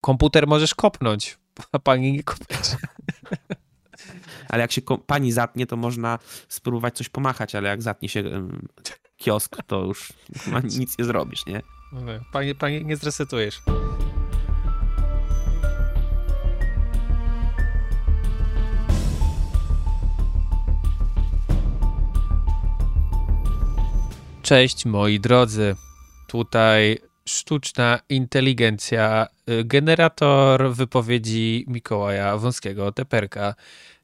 komputer możesz kopnąć, a pani nie kopniesz. Ale jak się pani zatnie, to można spróbować coś pomachać, ale jak zatnie się kiosk, to już nic nie zrobisz, nie? No pani, pani nie zresetujesz. Cześć moi drodzy. Tutaj sztuczna inteligencja, y, generator wypowiedzi Mikołaja Wąskiego Teperka.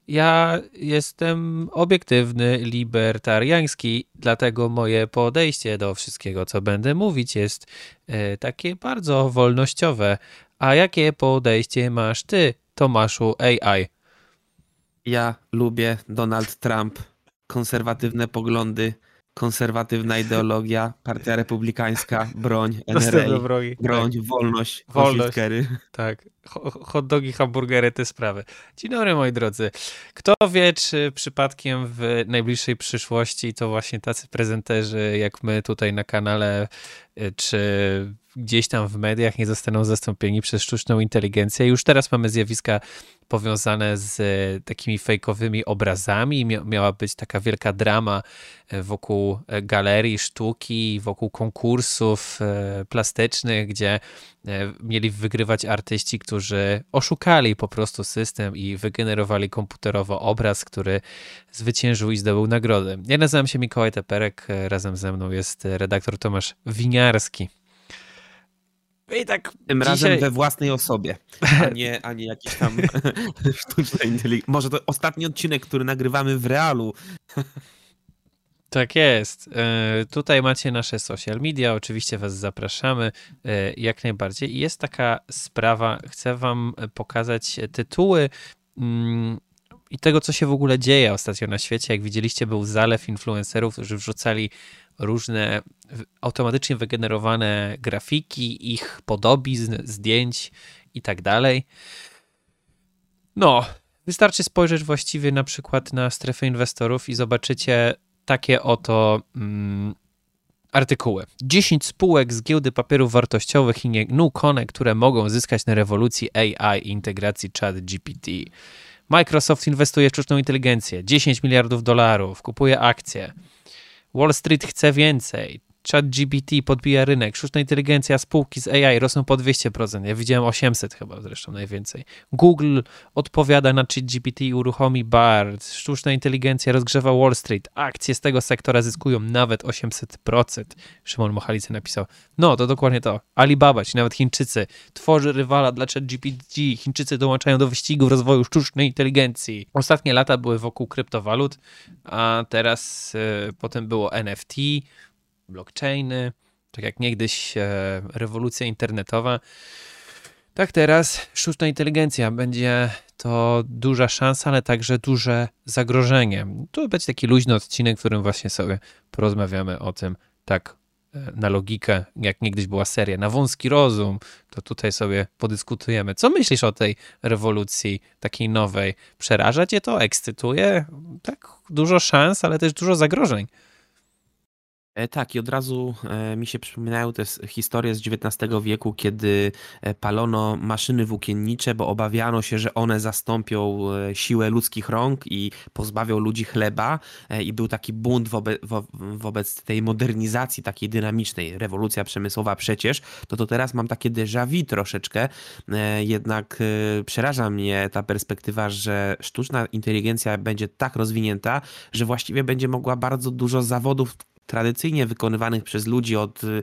Ja jestem obiektywny, libertariański, dlatego moje podejście do wszystkiego, co będę mówić, jest y, takie bardzo wolnościowe. A jakie podejście masz ty, Tomaszu AI? Ja lubię Donald Trump, konserwatywne poglądy, konserwatywna ideologia, partia republikańska, broń, NRA, broń, tak. wolność, wolność. Tak, hot dogi, hamburgery, te sprawy. Dzień dobry moi drodzy. Kto wie, czy przypadkiem w najbliższej przyszłości to właśnie tacy prezenterzy jak my tutaj na kanale, y, czy gdzieś tam w mediach nie zostaną zastąpieni przez sztuczną inteligencję. Już teraz mamy zjawiska powiązane z e, takimi fejkowymi obrazami. Miała być taka wielka drama e, wokół e, galerii sztuki, wokół konkursów plastycznych, gdzie mieli wygrywać artyści, którzy oszukali po prostu system i wygenerowali komputerowo obraz, który zwyciężył i zdobył nagrodę. Ja nazywam się Mikołaj Teperek, razem ze mną jest redaktor Tomasz Winiarski. I tak Tym dzisiaj... razem we własnej osobie, a nie, a nie jakiś tam sztuczna inteligencja. Może to ostatni odcinek, który nagrywamy w realu. Tak jest. E, tutaj macie nasze social media, oczywiście Was zapraszamy e, jak najbardziej. I jest taka sprawa, chcę Wam pokazać tytuły mm, i tego, co się w ogóle dzieje ostatnio na świecie. Jak widzieliście, był zalew influencerów, którzy wrzucali różne automatycznie wygenerowane grafiki, ich podobizn, zdjęć i tak dalej. No, wystarczy spojrzeć właściwie na przykład na strefę inwestorów i zobaczycie takie oto mm, artykuły. 10 spółek z giełdy papierów wartościowych i Nukone, które mogą zyskać na rewolucji AI i integracji chat GPT. Microsoft inwestuje w sztuczną inteligencję. 10 miliardów dolarów, kupuje akcje. Wall Street chce więcej. ChatGPT podbija rynek, sztuczna inteligencja, spółki z AI rosną po 200%. Ja widziałem 800 chyba zresztą najwięcej. Google odpowiada na ChatGPT i uruchomi BART. Sztuczna inteligencja rozgrzewa Wall Street. Akcje z tego sektora zyskują nawet 800%. Szymon Mochalicy napisał. No, to dokładnie to. Alibaba, czy nawet Chińczycy, tworzy rywala dla ChatGPT. Chińczycy dołączają do wyścigu w rozwoju sztucznej inteligencji. Ostatnie lata były wokół kryptowalut, a teraz y, potem było NFT, blockchainy, tak jak niegdyś e, rewolucja internetowa, tak teraz sztuczna inteligencja będzie to duża szansa, ale także duże zagrożenie. Tu będzie taki luźny odcinek, w którym właśnie sobie porozmawiamy o tym tak e, na logikę, jak niegdyś była seria, na wąski rozum, to tutaj sobie podyskutujemy. Co myślisz o tej rewolucji takiej nowej? Przeraża cię to? Ekscytuje? Tak, dużo szans, ale też dużo zagrożeń. E, tak, i od razu e, mi się przypominają te historie z XIX wieku, kiedy e, palono maszyny włókiennicze, bo obawiano się, że one zastąpią siłę ludzkich rąk i pozbawią ludzi chleba. I był taki bunt wobec, wobec tej modernizacji takiej dynamicznej, rewolucja przemysłowa przecież. To to teraz mam takie déjà vu troszeczkę, jednak przeraża mnie ta perspektywa, że sztuczna inteligencja będzie tak rozwinięta, że właściwie będzie mogła bardzo dużo zawodów tradycyjnie wykonywanych przez ludzi od y,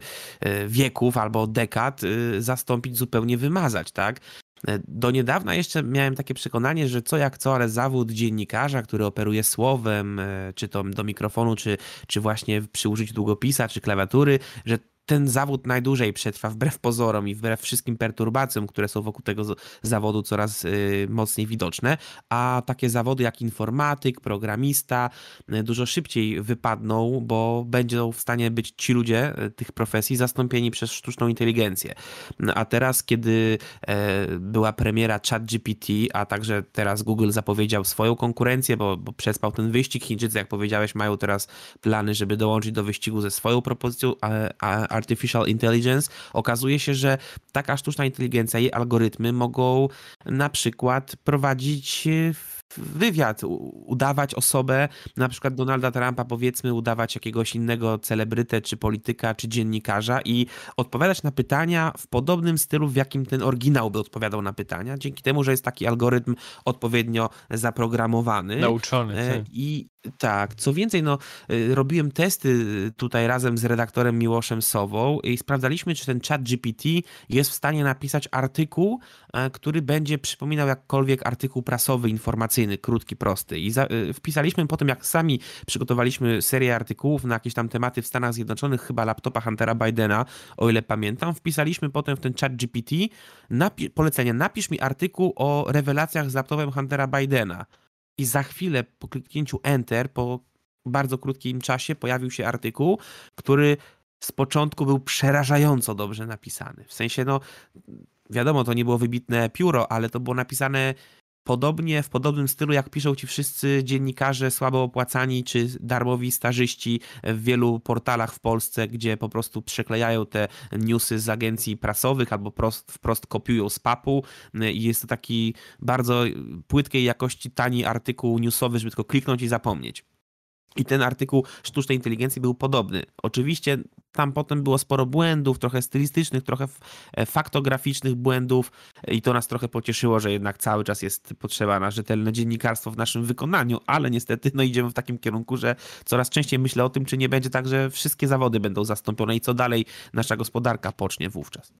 wieków albo od dekad y, zastąpić, zupełnie wymazać, tak? Do niedawna jeszcze miałem takie przekonanie, że co jak co, ale zawód dziennikarza, który operuje słowem, y, czy to do mikrofonu, czy, czy właśnie przy użyciu długopisa, czy klawiatury, że ten zawód najdłużej przetrwa wbrew pozorom i wbrew wszystkim perturbacjom, które są wokół tego zawodu coraz y, mocniej widoczne, a takie zawody jak informatyk, programista y, dużo szybciej wypadną, bo będą w stanie być ci ludzie y, tych profesji zastąpieni przez sztuczną inteligencję. A teraz, kiedy e, była premiera ChatGPT, a także teraz Google zapowiedział swoją konkurencję, bo, bo przespał ten wyścig, Chińczycy, jak powiedziałeś, mają teraz plany, żeby dołączyć do wyścigu ze swoją propozycją, a, a artificial intelligence, okazuje się, że taka sztuczna inteligencja, jej algorytmy mogą na przykład prowadzić wywiad, udawać osobę, na przykład Donalda Trumpa, powiedzmy, udawać jakiegoś innego celebrytę, czy polityka, czy dziennikarza i odpowiadać na pytania w podobnym stylu, w jakim ten oryginał by odpowiadał na pytania, dzięki temu, że jest taki algorytm odpowiednio zaprogramowany. Nauczony. E, tak. I tak, co więcej, no, y, robiłem testy tutaj razem z redaktorem Miłoszem Sową i sprawdzaliśmy, czy ten chat GPT jest w stanie napisać artykuł, e, który będzie przypominał jakkolwiek artykuł prasowy, informacyjny, krótki, prosty. I y, wpisaliśmy po tym, jak sami przygotowaliśmy serię artykułów na jakieś tam tematy w Stanach Zjednoczonych, chyba laptopa Huntera Bidena, o ile pamiętam, wpisaliśmy potem w ten chat GPT napi polecenie, napisz mi artykuł o rewelacjach z laptopem Huntera Bidena i za chwilę po kliknięciu Enter, po bardzo krótkim czasie pojawił się artykuł, który z początku był przerażająco dobrze napisany. W sensie, no, wiadomo, to nie było wybitne pióro, ale to było napisane podobnie, w podobnym stylu, jak piszą ci wszyscy dziennikarze słabo opłacani czy darmowi stażyści w wielu portalach w Polsce, gdzie po prostu przeklejają te newsy z agencji prasowych albo prost, wprost kopiują z papu i jest to taki bardzo płytkiej jakości tani artykuł newsowy, żeby tylko kliknąć i zapomnieć. I ten artykuł sztucznej inteligencji był podobny. Oczywiście tam potem było sporo błędów, trochę stylistycznych, trochę e, faktograficznych błędów i to nas trochę pocieszyło, że jednak cały czas jest potrzeba na rzetelne dziennikarstwo w naszym wykonaniu, ale niestety no idziemy w takim kierunku, że coraz częściej myślę o tym, czy nie będzie tak, że wszystkie zawody będą zastąpione i co dalej nasza gospodarka pocznie wówczas.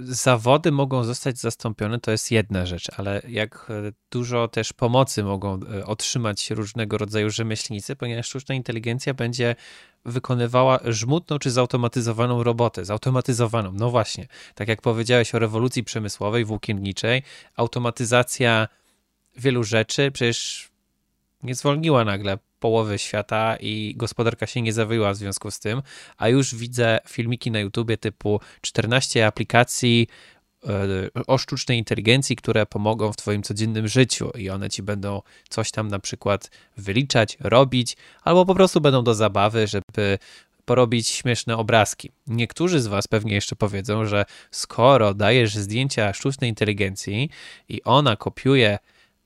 Zawody mogą zostać zastąpione, to jest jedna rzecz, ale jak e, dużo też pomocy mogą e, otrzymać różnego rodzaju rzemieślnicy, ponieważ sztuczna inteligencja będzie wykonywała żmudną czy zautomatyzowaną robotę. Zautomatyzowaną, no właśnie. Tak jak powiedziałeś o rewolucji przemysłowej, włókienniczej, automatyzacja wielu rzeczy przecież nie zwolniła nagle połowy świata i gospodarka się nie zawyła w związku z tym, a już widzę filmiki na YouTubie typu 14 aplikacji e, o sztucznej inteligencji, które pomogą w Twoim codziennym życiu i one ci będą coś tam na przykład wyliczać, robić, albo po prostu będą do zabawy, żeby porobić śmieszne obrazki. Niektórzy z Was pewnie jeszcze powiedzą, że skoro dajesz zdjęcia sztucznej inteligencji i ona kopiuje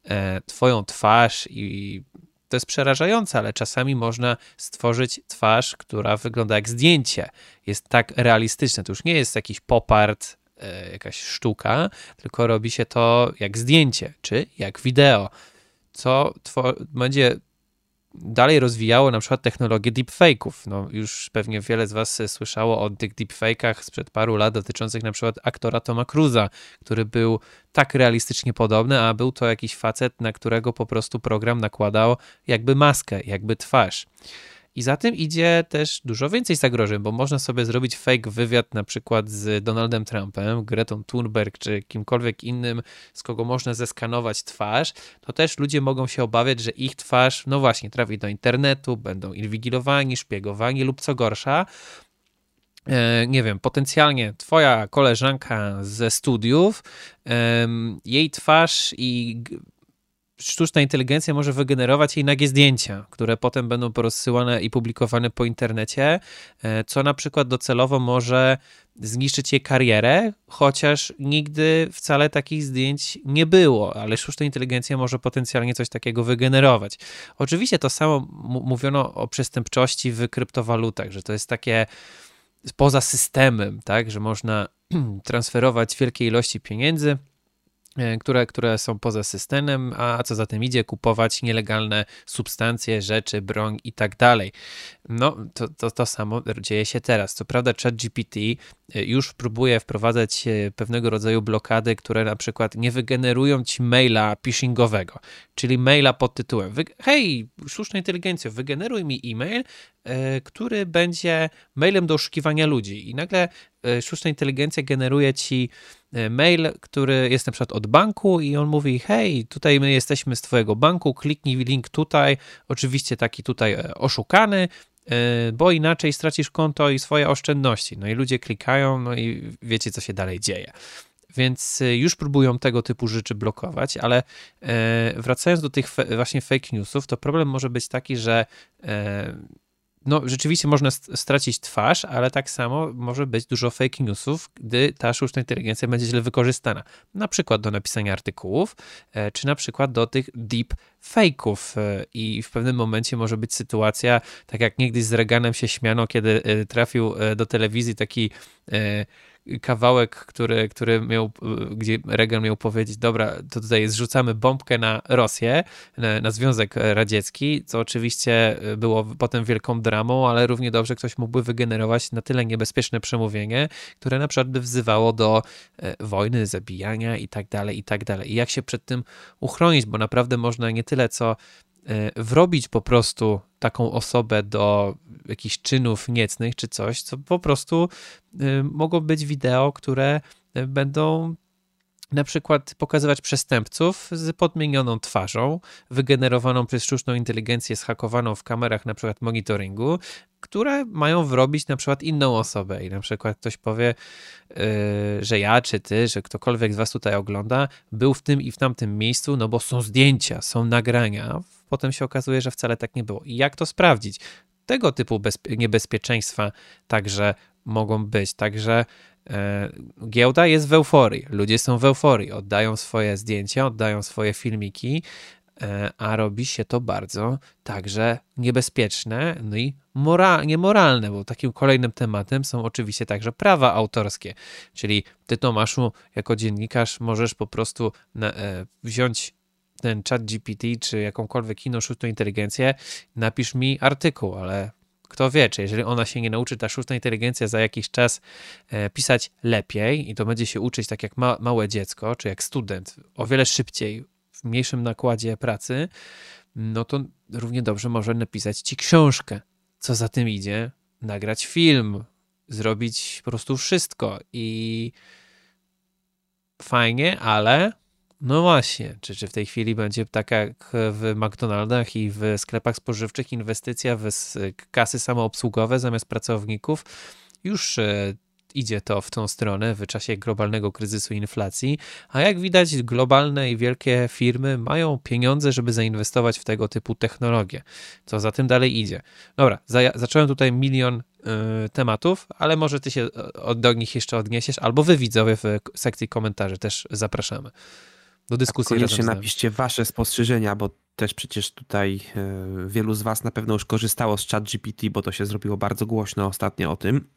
e, Twoją twarz i to jest przerażające, ale czasami można stworzyć twarz, która wygląda jak zdjęcie. Jest tak realistyczne. To już nie jest jakiś popart, e, jakaś sztuka, tylko robi się to jak zdjęcie, czy jak wideo, co będzie dalej rozwijało na przykład technologię deepfake'ów. No, już pewnie wiele z was słyszało o tych deepfake'ach sprzed paru lat dotyczących na przykład aktora Toma Cruza, który był tak realistycznie podobny, a był to jakiś facet, na którego po prostu program nakładał jakby maskę, jakby twarz. I za tym idzie też dużo więcej zagrożeń, bo można sobie zrobić fake wywiad na przykład z Donaldem Trumpem, Gretą Thunberg czy kimkolwiek innym, z kogo można zeskanować twarz, to też ludzie mogą się obawiać, że ich twarz, no właśnie, trafi do internetu, będą inwigilowani, szpiegowani lub co gorsza, e, nie wiem, potencjalnie twoja koleżanka ze studiów, jej twarz i sztuczna inteligencja może wygenerować jej nagie zdjęcia, które potem będą porozsyłane i publikowane po internecie, e, co na przykład docelowo może zniszczyć jej karierę, chociaż nigdy wcale takich zdjęć nie było, ale sztuczna inteligencja może potencjalnie coś takiego wygenerować. Oczywiście to samo mówiono o przestępczości w kryptowalutach, że to jest takie poza systemem, tak, że można transferować wielkie ilości pieniędzy które, które są poza systemem, a co za tym idzie, kupować nielegalne substancje, rzeczy, broń i tak dalej. No, to, to, to samo dzieje się teraz. Co prawda, ChatGPT e, już próbuje wprowadzać e, pewnego rodzaju blokady, które na przykład nie wygenerują ci maila phishingowego, czyli maila pod tytułem: Hej, sztuczna inteligencja, wygeneruj mi e-mail, który będzie mailem do oszukiwania ludzi. I nagle sztuczna inteligencja generuje ci mail, który jest na przykład od banku, i on mówi: Hej, tutaj my jesteśmy z Twojego banku, kliknij link tutaj, oczywiście taki tutaj oszukany, bo inaczej stracisz konto i swoje oszczędności. No i ludzie klikają, no i wiecie, co się dalej dzieje. Więc e, już próbują tego typu rzeczy blokować, ale e, wracając do tych właśnie fake newsów, to problem może być taki, że no, rzeczywiście można stracić twarz, ale tak samo może być dużo fake newsów, gdy ta sztuczna inteligencja będzie źle wykorzystana. Na przykład do napisania artykułów, e, czy na przykład do tych deep fake'ów e, i w pewnym momencie może być sytuacja, tak jak niegdyś z Reaganem się śmiano, kiedy e, trafił do telewizji taki kawałek, który, który miał, gdzie Reagan miał powiedzieć, dobra, to tutaj zrzucamy bombkę na Rosję, na, na Związek Radziecki, co oczywiście było potem wielką dramą, ale równie dobrze ktoś mógłby wygenerować na tyle niebezpieczne przemówienie, które na przykład by wzywało do e, wojny, zabijania i tak dalej, i tak dalej. I jak się przed tym uchronić, bo naprawdę można nie tyle co e, wrobić po prostu taką osobę do jakichś czynów niecnych czy coś, co po prostu y, mogą być wideo, które y, będą na przykład pokazywać przestępców z podmienioną twarzą, wygenerowaną przez sztuczną inteligencję, schakowaną w kamerach na przykład monitoringu, które mają wrobić na przykład inną osobę i na przykład ktoś powie, yy, że ja czy ty, że ktokolwiek z was tutaj ogląda, był w tym i w tamtym miejscu, no bo są zdjęcia, są nagrania. Potem się okazuje, że wcale tak nie było. I jak to sprawdzić? Tego typu niebezpieczeństwa także mogą być. Także e, giełda jest w euforii, ludzie są w euforii, oddają swoje zdjęcia, oddają swoje filmiki, e, a robi się to bardzo także niebezpieczne, no i mora niemoralne, bo takim kolejnym tematem są oczywiście także prawa autorskie, czyli ty Tomaszu jako dziennikarz możesz po prostu na, e, wziąć ten chat GPT czy jakąkolwiek inną sztuczną inteligencję, napisz mi artykuł, ale kto wie, czy jeżeli ona się nie nauczy, ta sztuczna inteligencja za jakiś czas e, pisać lepiej i to będzie się uczyć tak jak ma, małe dziecko, czy jak student, o wiele szybciej, w mniejszym nakładzie pracy, no to równie dobrze może napisać ci książkę. Co za tym idzie? Nagrać film, zrobić po prostu wszystko i fajnie, ale no właśnie, czy, czy w tej chwili będzie tak jak w McDonaldach i w sklepach spożywczych inwestycja w kasy samoobsługowe zamiast pracowników? Już e, idzie to w tą stronę w czasie globalnego kryzysu inflacji, a jak widać globalne i wielkie firmy mają pieniądze, żeby zainwestować w tego typu technologie. Co za tym dalej idzie? Dobra, za, zacząłem tutaj milion y, tematów, ale może ty się do nich jeszcze odniesiesz, albo wy widzowie w sekcji komentarzy też zapraszamy do dyskusji. Koniecznie napiszcie wasze spostrzeżenia, bo też przecież tutaj e, wielu z was na pewno już korzystało z ChatGPT, bo to się zrobiło bardzo głośno ostatnio o tym.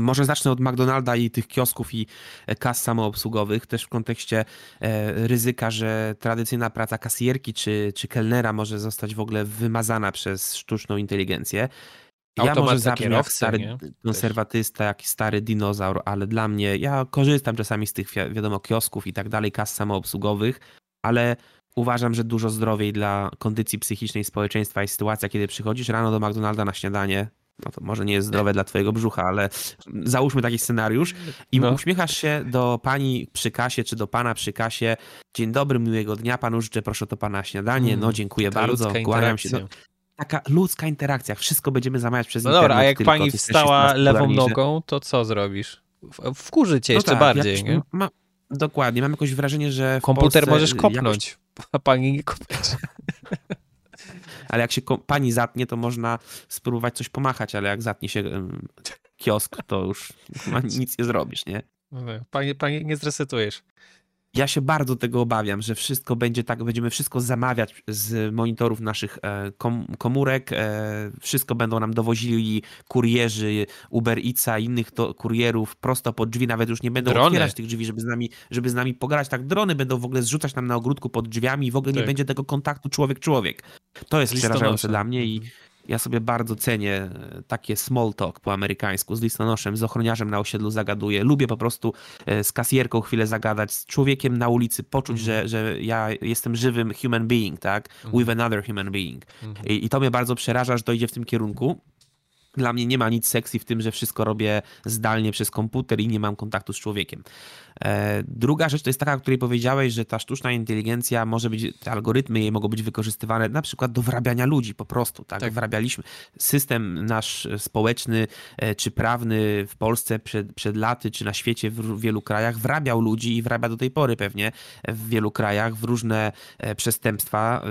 Może zacznę od McDonalda i tych kiosków i e, kas samoobsługowych, też w kontekście e, ryzyka, że tradycyjna praca kasjerki czy, czy kelnera może zostać w ogóle wymazana przez sztuczną inteligencję. Ja może zabrzmię jak stary nie? konserwatysta, jak stary dinozaur, ale dla mnie, ja korzystam czasami z tych, wiadomo, kiosków i tak dalej, kas samoobsługowych, ale uważam, że dużo zdrowiej dla kondycji psychicznej społeczeństwa jest sytuacja, kiedy przychodzisz rano do McDonalda na śniadanie, no to może nie jest zdrowe dla twojego brzucha, ale załóżmy taki scenariusz i no. uśmiechasz się do pani przy kasie, czy do pana przy kasie, dzień dobry, miłego dnia panu życzę, proszę to pana śniadanie, mm, no dziękuję bardzo, kłaniam się. No, taka ludzka interakcja. Wszystko będziemy zamawiać przez no internet. No dobra, a jak pani wstała lewą nogą, to co zrobisz? Wkurzy cię no jeszcze tak, bardziej, nie? Ma, dokładnie, mam jakoś wrażenie, że Komputer możesz kopnąć, jakoś... a pani nie kopnąć. Ale jak się pani zatnie, to można spróbować coś pomachać, ale jak zatnie się kiosk, to już nic nie zrobisz, nie? No pani, pani nie zresetujesz. Ja się bardzo tego obawiam, że wszystko będzie tak, będziemy wszystko zamawiać z monitorów naszych e, komórek, e, wszystko będą nam dowozili kurierzy Uber Eatsa, innych to, kurierów prosto pod drzwi, nawet już nie będą drony. otwierać tych drzwi, żeby z nami, żeby z nami pogadać. Tak, drony będą w ogóle zrzucać nam na ogródku pod drzwiami i w ogóle tak. nie będzie tego kontaktu człowiek-człowiek. To jest przerażające dla mnie i mhm. Ja sobie bardzo cenię e, takie small talk po amerykańsku, z listonoszem, z ochroniarzem na osiedlu zagaduję. Lubię po prostu e, z kasjerką chwilę zagadać, z człowiekiem na ulicy, poczuć, mm. że, że ja jestem żywym human being, tak? Mm. With another human being. Mm. I, I to mnie bardzo przeraża, że to idzie w tym kierunku. Dla mnie nie ma nic sexy w tym, że wszystko robię zdalnie przez komputer i nie mam kontaktu z człowiekiem. E, druga rzecz to jest taka, o której powiedziałeś, że ta sztuczna inteligencja może być, te algorytmy jej mogą być wykorzystywane na przykład do wrabiania ludzi po prostu, tak? tak. Wrabialiśmy. System nasz społeczny e, czy prawny w Polsce przed, przed laty, czy na świecie w wielu krajach wrabiał ludzi i wrabia do tej pory pewnie w wielu krajach w różne e, przestępstwa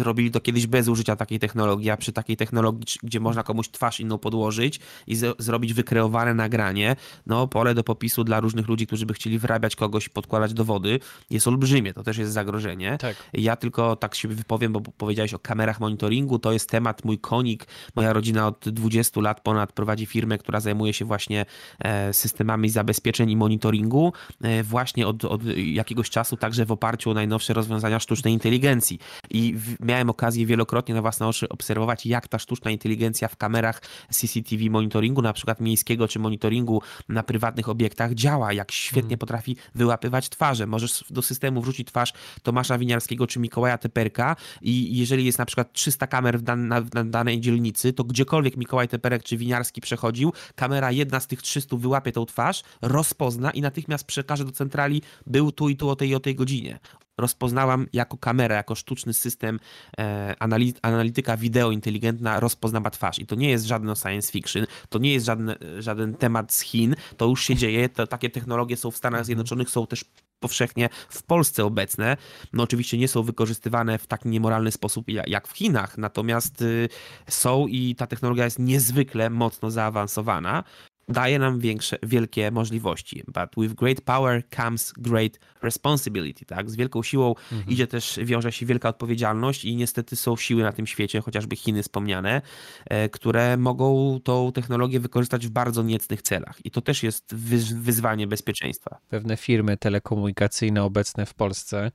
robili to kiedyś bez użycia takiej technologii, a przy takiej technologii, gdzie można komuś twarz inną podłożyć i zrobić wykreowane nagranie, no pole do popisu dla różnych ludzi, którzy by chcieli wyrabiać kogoś i podkładać dowody, jest olbrzymie, to też jest zagrożenie. Tak. Ja tylko tak się wypowiem, bo powiedziałeś o kamerach monitoringu, to jest temat mój konik, moja rodzina od 20 lat ponad prowadzi firmę, która zajmuje się właśnie e, systemami zabezpieczeń i monitoringu, e, właśnie od, od jakiegoś czasu także w oparciu o najnowsze rozwiązania sztucznej inteligencji i miałem okazję wielokrotnie na własne oczy obserwować, jak ta sztuczna inteligencja w kamerach CCTV monitoringu, na przykład miejskiego czy monitoringu na prywatnych obiektach działa, jak świetnie hmm. potrafi wyłapywać twarze. Możesz do systemu wrzucić twarz Tomasza Winiarskiego czy Mikołaja Teperka i jeżeli jest na przykład 300 kamer w dan na, na danej dzielnicy, to gdziekolwiek Mikołaj Teperek czy Winiarski przechodził, kamera jedna z tych 300 wyłapie tą twarz, rozpozna i natychmiast przekaże do centrali był tu i tu o tej i o tej godzinie rozpoznałam jako kamera, jako sztuczny system e, analityka wideo inteligentna rozpoznała twarz. I to nie jest żadne science fiction, to nie jest żaden, żaden temat z Chin, to już się dzieje, to, takie technologie są w Stanach mhm. Zjednoczonych, są też powszechnie w Polsce obecne. No oczywiście nie są wykorzystywane w taki niemoralny sposób jak w Chinach, natomiast y, są i ta technologia jest niezwykle mocno zaawansowana daje nam większe, wielkie możliwości. But with great power comes great responsibility, tak? Z wielką siłą mhm. idzie też, wiąże się wielka odpowiedzialność i niestety są siły na tym świecie, chociażby Chiny wspomniane, e, które mogą tą technologię wykorzystać w bardzo niecnych celach. I to też jest wyzwanie bezpieczeństwa. Pewne firmy telekomunikacyjne obecne w Polsce,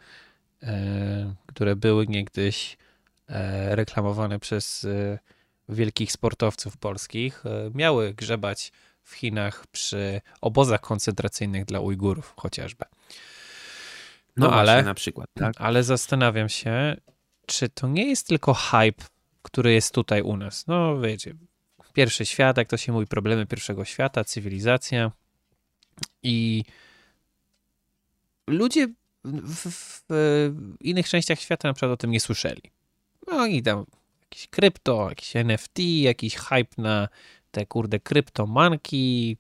e, które były niegdyś e, reklamowane przez wielkich sportowców polskich, miały grzebać w Chinach przy obozach koncentracyjnych dla Ujgurów chociażby. No, no ale na przykład, tak? Ale zastanawiam się, czy to nie jest tylko hype, który jest tutaj u nas. No wiecie, pierwszy świat, jak to się mówi, problemy pierwszego świata, cywilizacja i ludzie w, w, innych częściach świata na przykład o tym nie słyszeli. No i tam jakieś krypto, jakieś NFT, jakiś hype na te kurde kryptomanki,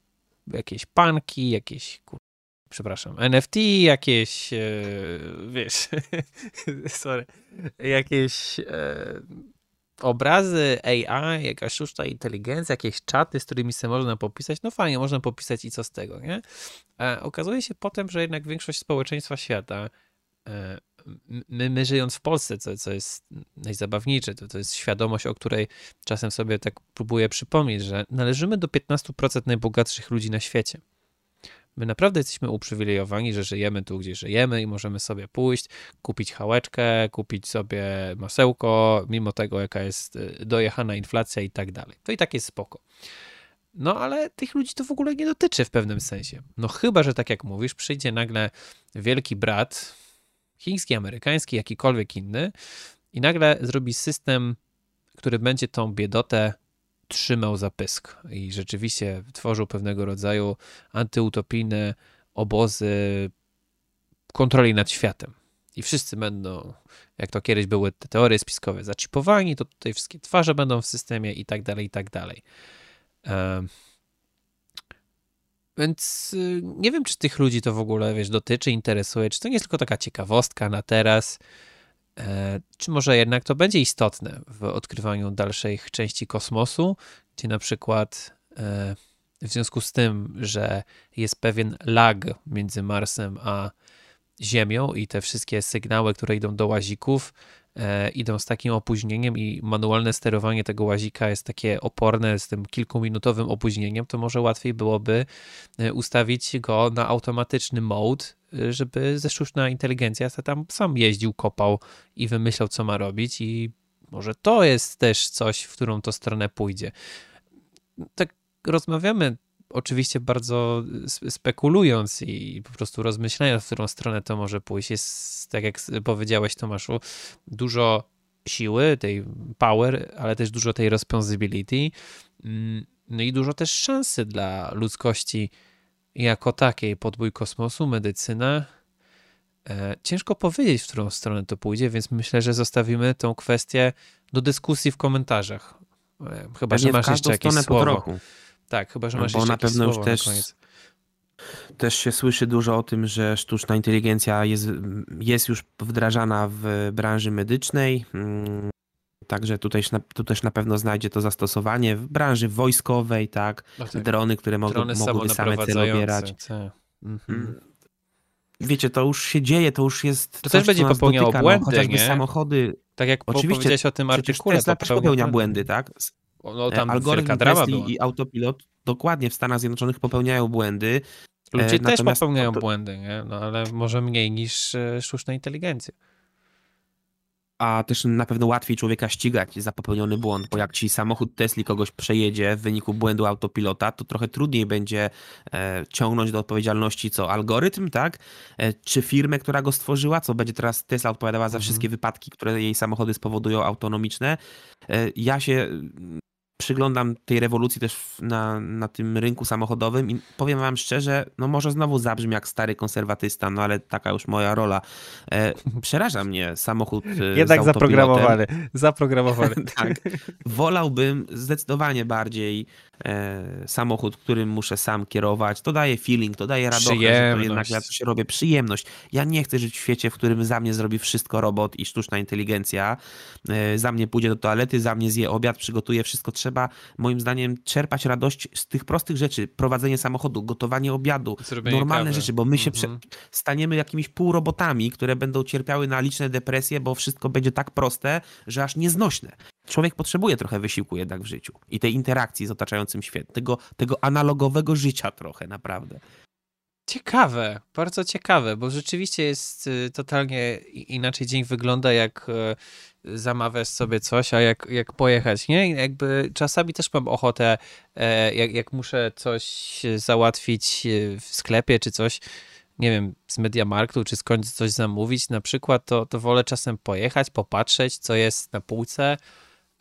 jakieś panki, jakieś kur... przepraszam, NFT, jakieś e, wiesz, sorry, jakieś e, obrazy AI, jakaś sztuczna inteligencja, jakieś czaty, z którymi sobie można popisać, no fajnie, można popisać i co z tego, nie? A okazuje się potem, że jednak większość społeczeństwa świata e, my, my żyjąc w Polsce, co, co jest najzabawniejsze, to, to jest świadomość, o której czasem sobie tak próbuję przypomnieć, że należymy do 15% najbogatszych ludzi na świecie. My naprawdę jesteśmy uprzywilejowani, że żyjemy tu, gdzie żyjemy i możemy sobie pójść, kupić hałeczkę, kupić sobie masełko, mimo tego, jaka jest y, dojechana inflacja i tak dalej. To i tak jest spoko. No ale tych ludzi to w ogóle nie dotyczy w pewnym sensie. No chyba, że tak jak mówisz, przyjdzie nagle wielki brat, chiński, amerykański, jakikolwiek inny i nagle zrobi system, który będzie tą biedotę trzymał za pysk i rzeczywiście tworzył pewnego rodzaju antyutopijne obozy kontroli nad światem. I wszyscy będą, jak to kiedyś były te teorie spiskowe, zaczipowani, to tutaj wszystkie twarze będą w systemie i tak dalej, i tak dalej. Więc y, nie wiem, czy tych ludzi to w ogóle, wiesz, dotyczy, interesuje, czy to nie jest tylko taka ciekawostka na teraz, e, czy może jednak to będzie istotne w odkrywaniu dalszych części kosmosu, gdzie na przykład e, w związku z tym, że jest pewien lag między Marsem a Ziemią i te wszystkie sygnały, które idą do łazików, idą z takim opóźnieniem i manualne sterowanie tego łazika jest takie oporne z tym kilkuminutowym opóźnieniem, to może łatwiej byłoby e, ustawić go na automatyczny mode, e, żeby ze sztuczna inteligencja tam sam jeździł, kopał i wymyślał, co ma robić i może to jest też coś, w którą to stronę pójdzie. Tak rozmawiamy oczywiście bardzo spekulując i po prostu rozmyślając, w którą stronę to może pójść, jest, tak jak powiedziałeś Tomaszu, dużo siły, tej power, ale też dużo tej responsibility, mm, no i dużo też szansy dla ludzkości jako takiej, podbój kosmosu, medycyna. E, ciężko powiedzieć, w którą stronę to pójdzie, więc myślę, że zostawimy tą kwestię do dyskusji w komentarzach. E, chyba, Pewnie że masz jeszcze jakieś słowo. Tak, chyba, że masz Bo jeszcze na pewno już też Też się słyszy dużo o tym, że sztuczna inteligencja jest, jest już wdrażana w branży medycznej. Mm, także tutaj, tu też na pewno znajdzie to zastosowanie w branży wojskowej, tak? No tak. Drony, które mogą, Drony mogłyby same cel obierać. Mhm. Mm. Wiecie, to już się dzieje, to już jest. To coś, też będzie popełniało dotyka, no, błędy. No, chociażby nie? samochody. Tak jak Oczywiście, powiedziałeś o tym artykule. Tesla też popełnia błędy, tak? No, tam Algorytm Tesla i autopilot dokładnie w Stanach Zjednoczonych popełniają błędy. Ludzie e, też popełniają błędy, nie? No, ale może mniej niż e, sztuczna inteligencja a też na pewno łatwiej człowieka ścigać za popełniony błąd, bo jak ci samochód Tesla kogoś przejedzie w wyniku błędu autopilota, to trochę trudniej będzie e, ciągnąć do odpowiedzialności co algorytm, tak? E, czy firmę, która go stworzyła, co będzie teraz Tesla odpowiadała za mhm. wszystkie wypadki, które jej samochody spowodują autonomiczne. E, ja się przyglądam tej rewolucji też na, na tym rynku samochodowym i powiem wam szczerze, no może znowu zabrzmi jak stary konserwatysta, no ale taka już moja rola. E, przeraża mnie samochód e, Jednak zaprogramowany, zaprogramowany. tak. Wolałbym zdecydowanie bardziej e, samochód, którym muszę sam kierować. To daje feeling, to daje radość, że to jednak ja coś robię. Przyjemność. Ja nie chcę żyć w świecie, w którym za mnie zrobi wszystko robot i sztuczna inteligencja. E, za mnie pójdzie do toalety, za mnie zje obiad, przygotuje wszystko trzeba trzeba moim zdaniem czerpać radość z tych prostych rzeczy. Prowadzenie samochodu, gotowanie obiadu, Zrobienie normalne kawy. rzeczy, bo my się mhm. staniemy jakimiś półrobotami, które będą cierpiały na liczne depresje, bo wszystko będzie tak proste, że aż nieznośne. Człowiek potrzebuje trochę wysiłku jednak w życiu i tej interakcji z otaczającym światem, tego, tego analogowego życia trochę naprawdę. Ciekawe, bardzo ciekawe, bo rzeczywiście jest y, totalnie inaczej dzień wygląda, jak y, zamawiasz sobie coś, a jak, jak pojechać, nie? Jakby czasami też mam ochotę, e, jak, jak muszę coś załatwić y, w sklepie czy coś, nie wiem, z Mediamarktu, czy skądś coś zamówić na przykład, to, to wolę czasem pojechać, popatrzeć, co jest na półce,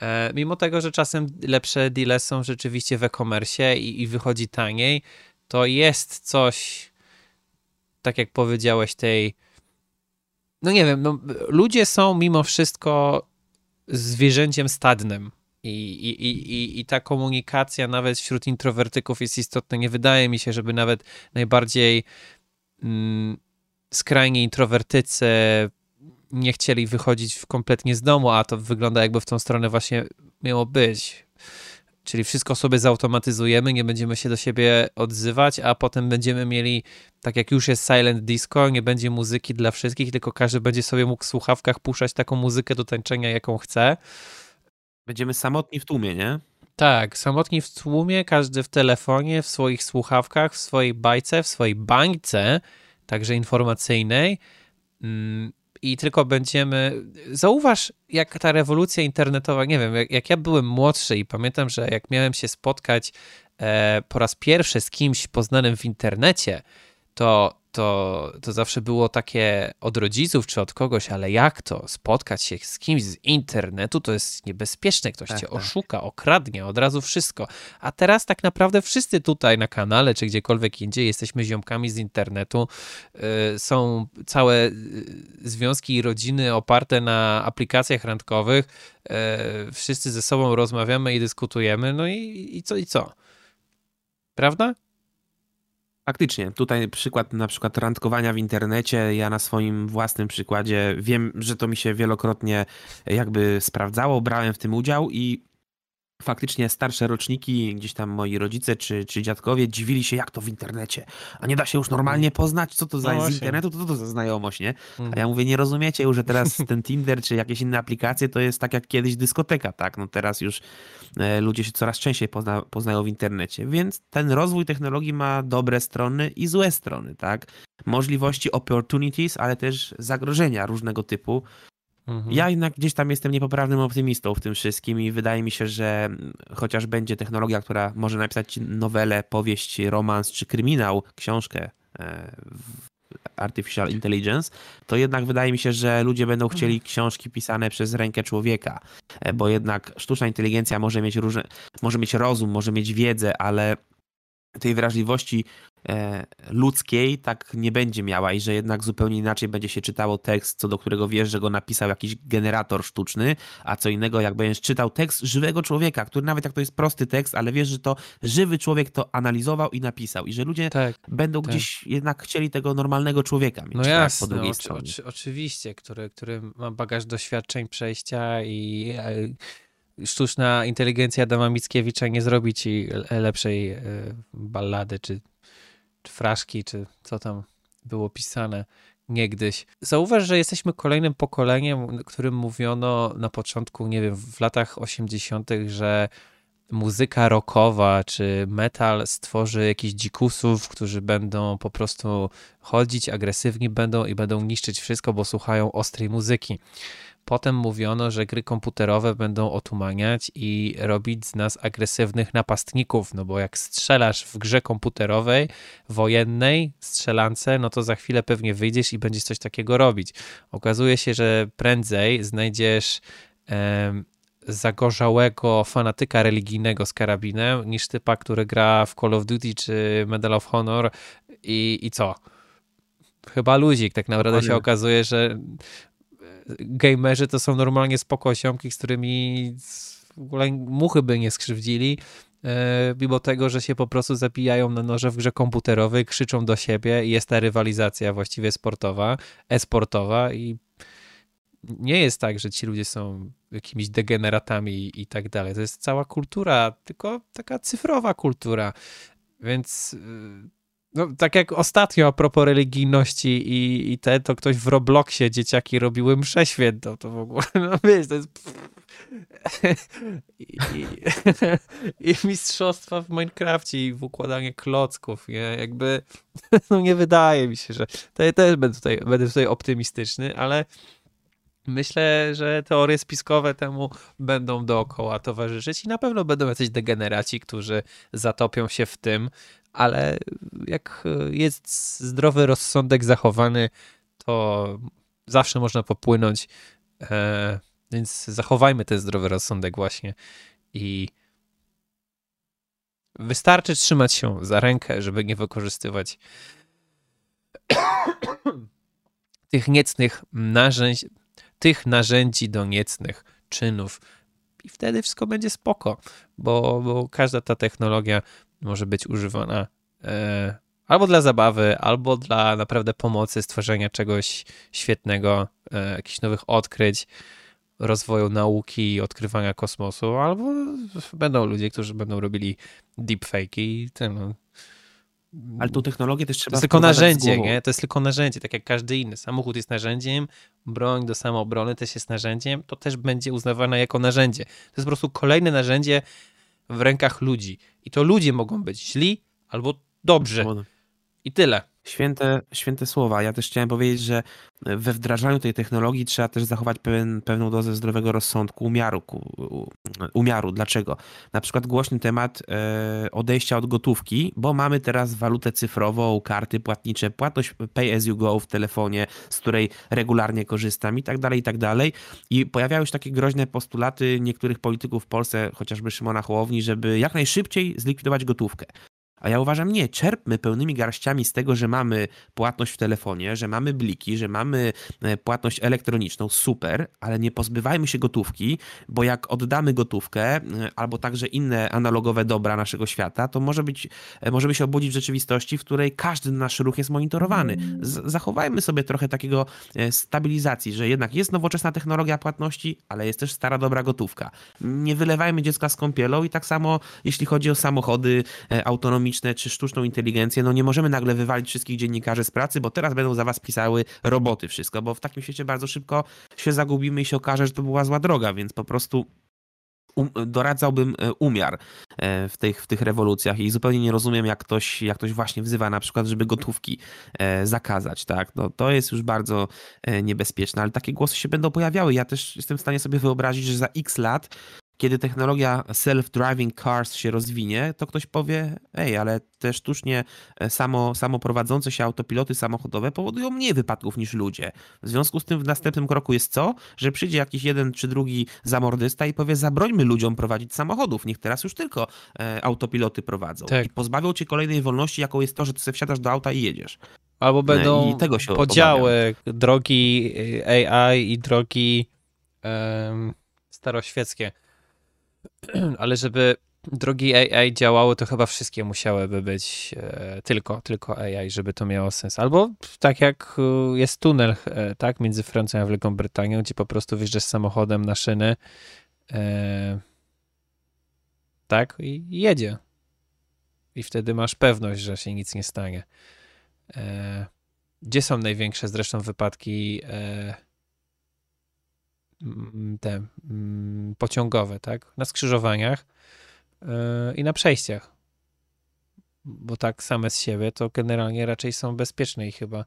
e, mimo tego, że czasem lepsze deale są rzeczywiście w e-commerce i, i wychodzi taniej, to jest coś tak jak powiedziałeś, tej. No nie wiem, no, ludzie są mimo wszystko zwierzęciem stadnym. I, i, i, I ta komunikacja nawet wśród introwertyków jest istotna. Nie wydaje mi się, żeby nawet najbardziej mm, skrajnie introwertycy nie chcieli wychodzić kompletnie z domu, a to wygląda jakby w tą stronę właśnie miało być. Czyli wszystko sobie zautomatyzujemy, nie będziemy się do siebie odzywać, a potem będziemy mieli, tak jak już jest silent disco, nie będzie muzyki dla wszystkich, tylko każdy będzie sobie mógł w słuchawkach puszczać taką muzykę do tańczenia, jaką chce. Będziemy samotni w tłumie, nie? Tak, samotni w tłumie, każdy w telefonie, w swoich słuchawkach, w swojej bajce, w swojej bańce, także informacyjnej. Mm, i tylko będziemy. Zauważ, jak ta rewolucja internetowa, nie wiem, jak, jak ja byłem młodszy i pamiętam, że jak miałem się spotkać e, po raz pierwszy z kimś poznanym w internecie, to to, to zawsze było takie od rodziców czy od kogoś, ale jak to? Spotkać się z kimś z internetu to jest niebezpieczne. Ktoś tak, cię tak. oszuka, okradnie, od razu wszystko. A teraz tak naprawdę wszyscy tutaj na kanale czy gdziekolwiek indziej jesteśmy ziomkami z internetu. Yy, są całe y, związki i rodziny oparte na aplikacjach randkowych. Yy, wszyscy ze sobą rozmawiamy i dyskutujemy. No i, i co, i co? Prawda? Faktycznie, tutaj przykład na przykład randkowania w internecie, ja na swoim własnym przykładzie wiem, że to mi się wielokrotnie jakby sprawdzało, brałem w tym udział i faktycznie starsze roczniki, gdzieś tam moi rodzice czy, czy dziadkowie dziwili się, jak to w internecie. A nie da się już normalnie poznać, co to za no z internetu, to, to, to za znajomość, nie? A ja mhm. mówię, nie rozumiecie już, że teraz ten Tinder czy jakieś inne aplikacje to jest tak jak kiedyś dyskoteka, tak? No teraz już e, ludzie się coraz częściej pozna, poznają w internecie, więc ten rozwój technologii ma dobre strony i złe strony, tak? Możliwości, opportunities, ale też zagrożenia różnego typu. Mhm. Ja jednak gdzieś tam jestem niepoprawnym optymistą w tym wszystkim i wydaje mi się, że chociaż będzie technologia, która może napisać nowelę, powieść, romans czy kryminał, książkę e, Artificial Intelligence, to jednak wydaje mi się, że ludzie będą chcieli mhm. książki pisane przez rękę człowieka, e, bo jednak sztuczna inteligencja może mieć różne, może mieć rozum, może mieć wiedzę, ale tej wrażliwości ludzkiej tak nie będzie miała i że jednak zupełnie inaczej będzie się czytało tekst, co do którego wiesz, że go napisał jakiś generator sztuczny, a co innego jak będziesz czytał tekst żywego człowieka, który nawet jak to jest prosty tekst, ale wiesz, że to żywy człowiek to analizował i napisał i że ludzie tak, będą tak. gdzieś jednak chcieli tego normalnego człowieka mieć. No tak, jasne, po drugiej oczy, Oczy, oczywiście, który, który ma bagaż doświadczeń przejścia i e, sztuczna inteligencja Adama Mickiewicza nie zrobi ci lepszej e, ballady czy fraszki, czy co tam było pisane niegdyś. Zauważ, że jesteśmy kolejnym pokoleniem, którym mówiono na początku, nie wiem, w latach 80., że muzyka rockowa czy metal stworzy jakichś dzikusów, którzy będą po prostu chodzić, agresywni będą i będą niszczyć wszystko, bo słuchają ostrej muzyki. Potem mówiono, że gry komputerowe będą otumaniać i robić z nas agresywnych napastników, no bo jak strzelasz w grze komputerowej, wojennej, strzelance, no to za chwilę pewnie wyjdziesz i będziesz coś takiego robić. Okazuje się, że prędzej znajdziesz em, zagorzałego fanatyka religijnego z karabinem, niż typa, który gra w Call of Duty czy Medal of Honor i, i co? Chyba luzik. Tak naprawdę się okazuje, że gamerzy to są normalnie spoko osiomki, z którymi w ogóle muchy by nie skrzywdzili, e, mimo tego, że się po prostu zapijają na noże w grze komputerowej, krzyczą do siebie i jest ta rywalizacja właściwie sportowa, e-sportowa i nie jest tak, że ci ludzie są jakimiś degeneratami i tak dalej. To jest cała kultura, tylko taka cyfrowa kultura. Więc y, no, tak jak ostatnio a propos religijności i, i te, to ktoś w Robloxie dzieciaki robiły mszę świętą, to w ogóle, no wiesz, to jest... I, i, I, mistrzostwa w Minecrafcie i w układaniu klocków, nie? Jakby, no nie wydaje mi się, że... To, też będę tutaj, będę tutaj optymistyczny, ale myślę, że teorie spiskowe temu będą dookoła towarzyszyć i na pewno będą jacyś degeneraci, którzy zatopią się w tym, ale jak jest zdrowy rozsądek zachowany, to zawsze można popłynąć. E, więc zachowajmy ten zdrowy rozsądek właśnie i wystarczy trzymać się za rękę, żeby nie wykorzystywać tych niecnych narzędzi, tych narzędzi do niecnych czynów i wtedy wszystko będzie spoko, bo, bo każda ta technologia może być używana e, albo dla zabawy, albo dla naprawdę pomocy, stworzenia czegoś świetnego, e, jakichś nowych odkryć, rozwoju nauki, odkrywania kosmosu, albo będą ludzie, którzy będą robili deepfake i ten, no, ale tą technologię też trzeba. To jest tylko narzędzie, nie? To jest tylko narzędzie, tak jak każdy inny. Samochód jest narzędziem, broń do samoobrony też jest narzędziem, to też będzie uznawane jako narzędzie. To jest po prostu kolejne narzędzie w rękach ludzi. I to ludzie mogą być źli albo dobrzy. I tyle. Święte, święte słowa. Ja też chciałem powiedzieć, że we wdrażaniu tej technologii trzeba też zachować pewien, pewną dozę zdrowego rozsądku, umiaru. umiaru. Dlaczego? Na przykład głośny temat e, odejścia od gotówki, bo mamy teraz walutę cyfrową, karty płatnicze, płatność pay as you go w telefonie, z której regularnie korzystam i tak dalej, i tak dalej. I pojawiały się takie groźne postulaty niektórych polityków w Polsce, chociażby Szymona Hołowni, żeby jak najszybciej zlikwidować gotówkę. A ja uważam, nie, czerpmy pełnymi garściami z tego, że mamy płatność w telefonie, że mamy bliki, że mamy e, płatność elektroniczną, super, ale nie pozbywajmy się gotówki, bo jak oddamy gotówkę e, albo także inne analogowe dobra naszego świata, to może być, e, możemy się obudzić w rzeczywistości, w której każdy nasz ruch jest monitorowany. Z zachowajmy sobie trochę takiego stabilizacji, że jednak jest nowoczesna technologia płatności, ale jest też stara dobra gotówka. Nie wylewajmy dziecka z kąpielą i tak samo jeśli chodzi o samochody autonomiczne, czy sztuczną inteligencję, no nie możemy nagle wywalić wszystkich dziennikarzy z pracy, bo teraz będą za was pisały roboty wszystko, bo w takim świecie bardzo szybko się zagubimy i się okaże, że to była zła droga, więc po prostu um, doradzałbym e, umiar e, w tych, w tych rewolucjach i zupełnie nie rozumiem, jak ktoś, jak ktoś właśnie wzywa na przykład, żeby gotówki e, zakazać, tak? No, to jest już bardzo niebezpieczne, ale takie głosy się będą pojawiały. Ja też jestem w stanie sobie wyobrazić, że za x lat kiedy technologia self-driving cars się rozwinie, to ktoś powie, ej, ale te sztucznie e, samo, samoprowadzące się autopiloty samochodowe powodują mniej wypadków niż ludzie. W związku z tym w następnym kroku jest co? Że przyjdzie jakiś jeden czy drugi zamordysta i powie, zabrońmy ludziom prowadzić samochodów, niech teraz już tylko e, autopiloty prowadzą. Tak. I pozbawią cię kolejnej wolności, jaką jest to, że ty sobie wsiadasz do auta i jedziesz. Albo będą I tego się podziały obawiam. drogi e, AI i drogi um, staroświeckie ale żeby drogi AI działały, to chyba wszystkie musiałyby być e, tylko, tylko AI, żeby to miało sens. Albo tak jak e, jest tunel, e, tak, między Francją a Wielką Brytanią, gdzie po prostu wjeżdżasz samochodem na szyny, e, tak, i jedzie. I wtedy masz pewność, że się nic nie stanie. E, gdzie są największe zresztą wypadki e, te mm, pociągowe, tak? Na skrzyżowaniach yy, i na przejściach. Bo tak same z siebie to generalnie raczej są bezpieczne i chyba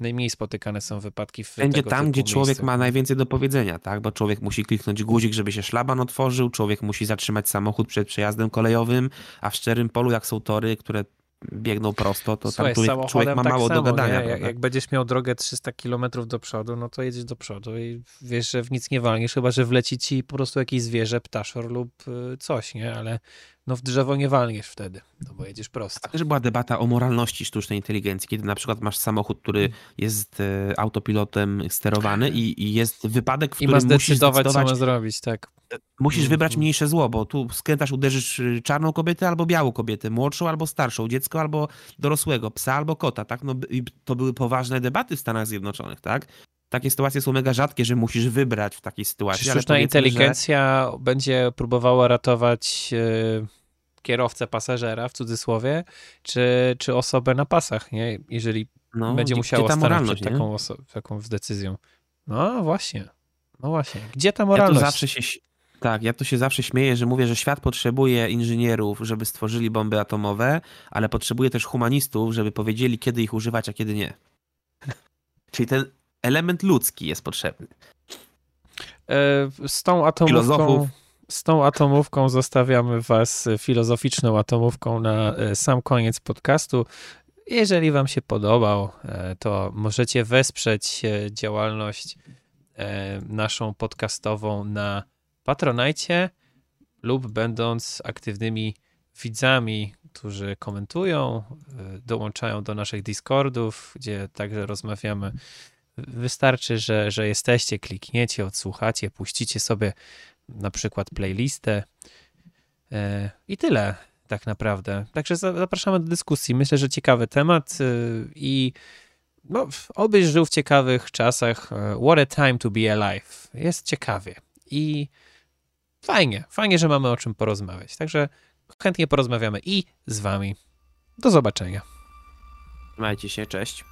najmniej spotykane są wypadki w Będzie tam, gdzie człowiek ma najwięcej do powiedzenia, tak? Bo człowiek musi kliknąć guzik, żeby się szlaban otworzył, człowiek musi zatrzymać samochód przed przejazdem kolejowym, a w szczerym polu, jak są tory, które biegną prosto, to Słuchaj, tam człowiek, człowiek ma tak mało samo, do gadania. Jak, jak, będziesz miał drogę 300 km do przodu, no to jedziesz do przodu i wiesz, że w nic nie walniesz, chyba że wleci ci po prostu jakieś zwierzę, ptaszor lub y, coś, nie? Ale no w drzewo nie walniesz wtedy, no bo jedziesz prosto. A też była debata o moralności sztucznej inteligencji, kiedy na przykład masz samochód, który hmm. jest e, autopilotem sterowany i, i jest wypadek, w którym I ma zdecydować, musisz zdecydować, co ma zrobić, tak. Musisz hmm. wybrać mniejsze zło, bo tu skrętasz, uderzysz y, czarną kobietę albo białą kobietę, młodszą albo starszą, dziecko albo dorosłego, psa albo kota, tak? No i to były poważne debaty w Stanach Zjednoczonych, tak? takie sytuacje są mega rzadkie, że musisz wybrać w takiej sytuacji. Czy sztuczna inteligencja że... będzie próbowała ratować yy, kierowcę pasażera w cudzysłowie, czy, czy osobę na pasach, nie? Jeżeli no, będzie musiało stanąć przed taką, taką decyzją. No właśnie. No właśnie. Gdzie ta moralność? Ja zawsze się, tak, ja tu się zawsze śmieję, że mówię, że świat potrzebuje inżynierów, żeby stworzyli bomby atomowe, ale potrzebuje też humanistów, żeby powiedzieli, kiedy ich używać, a kiedy nie. Czyli ten element ludzki jest potrzebny. E, z tą atomówką... Filozofów z tą atomówką zostawiamy Was filozoficzną atomówką na e, sam koniec podcastu. Jeżeli Wam się podobał, e, to możecie wesprzeć e, działalność naszą podcastową na Patronajcie lub będąc aktywnymi widzami, którzy komentują, dołączają do naszych Discordów, gdzie także rozmawiamy. Wystarczy, że, że jesteście, klikniecie, odsłuchacie, puścicie sobie na przykład playlistę e, i tyle tak naprawdę. Także zapraszamy do dyskusji. Myślę, że ciekawy temat e, i no, obyś żył w ciekawych czasach. E, what a time to be alive. Jest ciekawie i fajnie, fajnie, że mamy o czym porozmawiać. Także chętnie porozmawiamy i z wami. Do zobaczenia. Trzymajcie się, cześć.